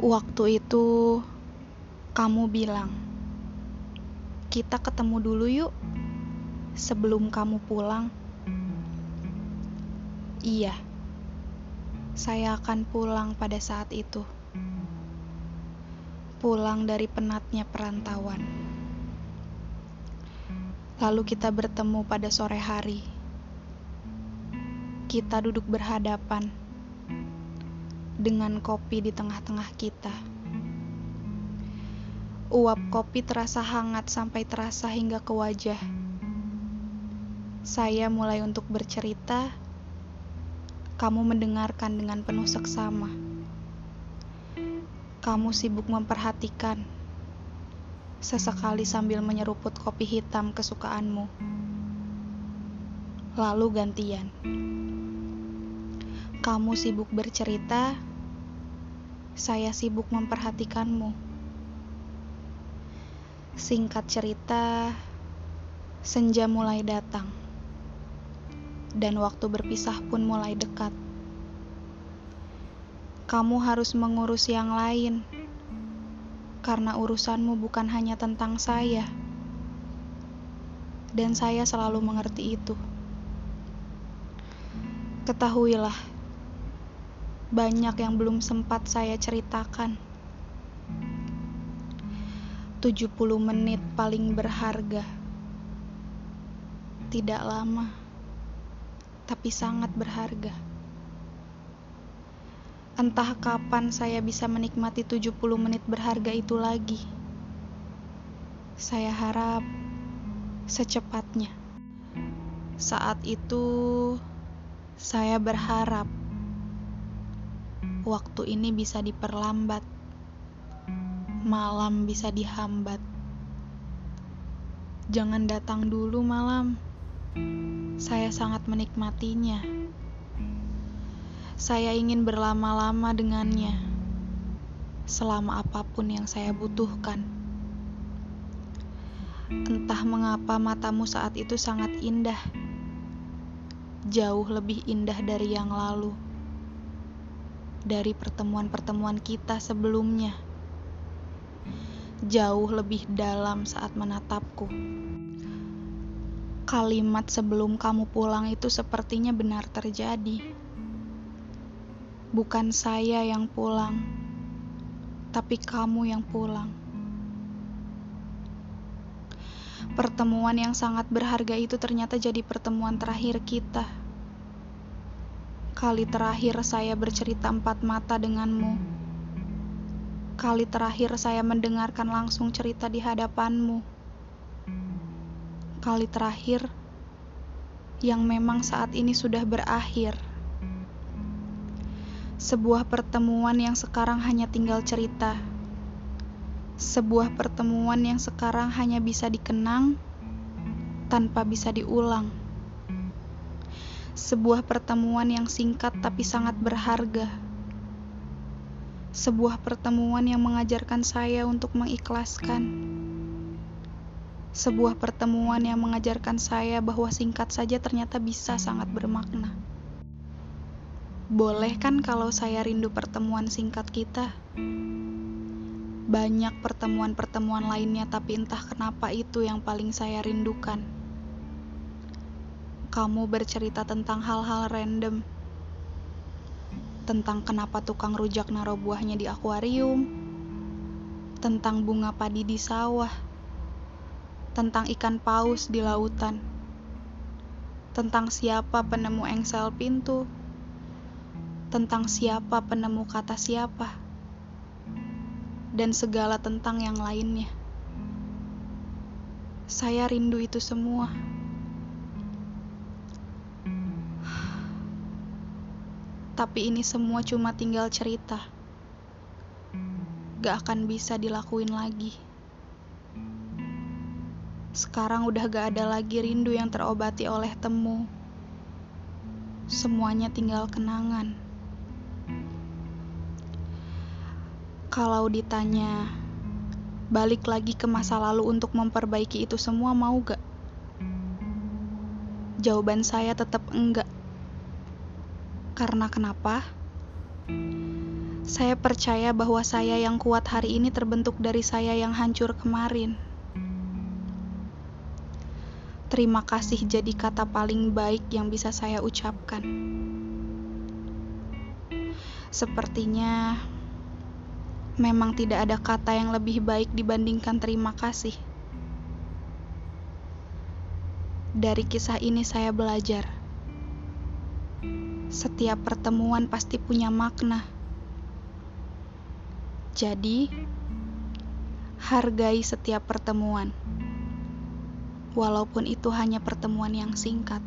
Waktu itu kamu bilang, "Kita ketemu dulu yuk sebelum kamu pulang." Iya, saya akan pulang pada saat itu. Pulang dari penatnya perantauan. Lalu kita bertemu pada sore hari. Kita duduk berhadapan dengan kopi di tengah-tengah kita. Uap kopi terasa hangat sampai terasa hingga ke wajah. Saya mulai untuk bercerita. Kamu mendengarkan dengan penuh seksama. Kamu sibuk memperhatikan, sesekali sambil menyeruput kopi hitam kesukaanmu. Lalu gantian. Kamu sibuk bercerita, saya sibuk memperhatikanmu. Singkat cerita, senja mulai datang, dan waktu berpisah pun mulai dekat. Kamu harus mengurus yang lain, karena urusanmu bukan hanya tentang saya, dan saya selalu mengerti itu. Ketahuilah, banyak yang belum sempat saya ceritakan. 70 menit paling berharga. Tidak lama, tapi sangat berharga. Entah kapan saya bisa menikmati 70 menit berharga itu lagi. Saya harap secepatnya. Saat itu saya berharap waktu ini bisa diperlambat. Malam bisa dihambat. Jangan datang dulu malam. Saya sangat menikmatinya. Saya ingin berlama-lama dengannya, selama apa pun yang saya butuhkan. Entah mengapa matamu saat itu sangat indah, jauh lebih indah dari yang lalu, dari pertemuan-pertemuan kita sebelumnya, jauh lebih dalam saat menatapku. Kalimat sebelum kamu pulang itu sepertinya benar terjadi Bukan saya yang pulang, tapi kamu yang pulang. Pertemuan yang sangat berharga itu ternyata jadi pertemuan terakhir kita. Kali terakhir saya bercerita empat mata denganmu. Kali terakhir saya mendengarkan langsung cerita di hadapanmu. Kali terakhir yang memang saat ini sudah berakhir sebuah pertemuan yang sekarang hanya tinggal cerita, sebuah pertemuan yang sekarang hanya bisa dikenang tanpa bisa diulang, sebuah pertemuan yang singkat tapi sangat berharga, sebuah pertemuan yang mengajarkan saya untuk mengikhlaskan. Sebuah pertemuan yang mengajarkan saya bahwa singkat saja ternyata bisa sangat bermakna. Boleh kan kalau saya rindu pertemuan singkat kita? Banyak pertemuan-pertemuan lainnya, tapi entah kenapa itu yang paling saya rindukan. Kamu bercerita tentang hal-hal random, tentang kenapa tukang rujak naruh buahnya di akuarium, tentang bunga padi di sawah, tentang ikan paus di lautan, tentang siapa penemu engsel pintu. Tentang siapa penemu kata siapa, dan segala tentang yang lainnya. Saya rindu itu semua. Tapi ini semua cuma tinggal cerita. Gak akan bisa dilakuin lagi. Sekarang udah gak ada lagi rindu yang terobati oleh temu. Semuanya tinggal kenangan. Kalau ditanya balik lagi ke masa lalu untuk memperbaiki itu semua mau gak? Jawaban saya tetap enggak. Karena kenapa? Saya percaya bahwa saya yang kuat hari ini terbentuk dari saya yang hancur kemarin. Terima kasih jadi kata paling baik yang bisa saya ucapkan. Sepertinya memang tidak ada kata yang lebih baik dibandingkan terima kasih. Dari kisah ini, saya belajar setiap pertemuan pasti punya makna. Jadi, hargai setiap pertemuan, walaupun itu hanya pertemuan yang singkat.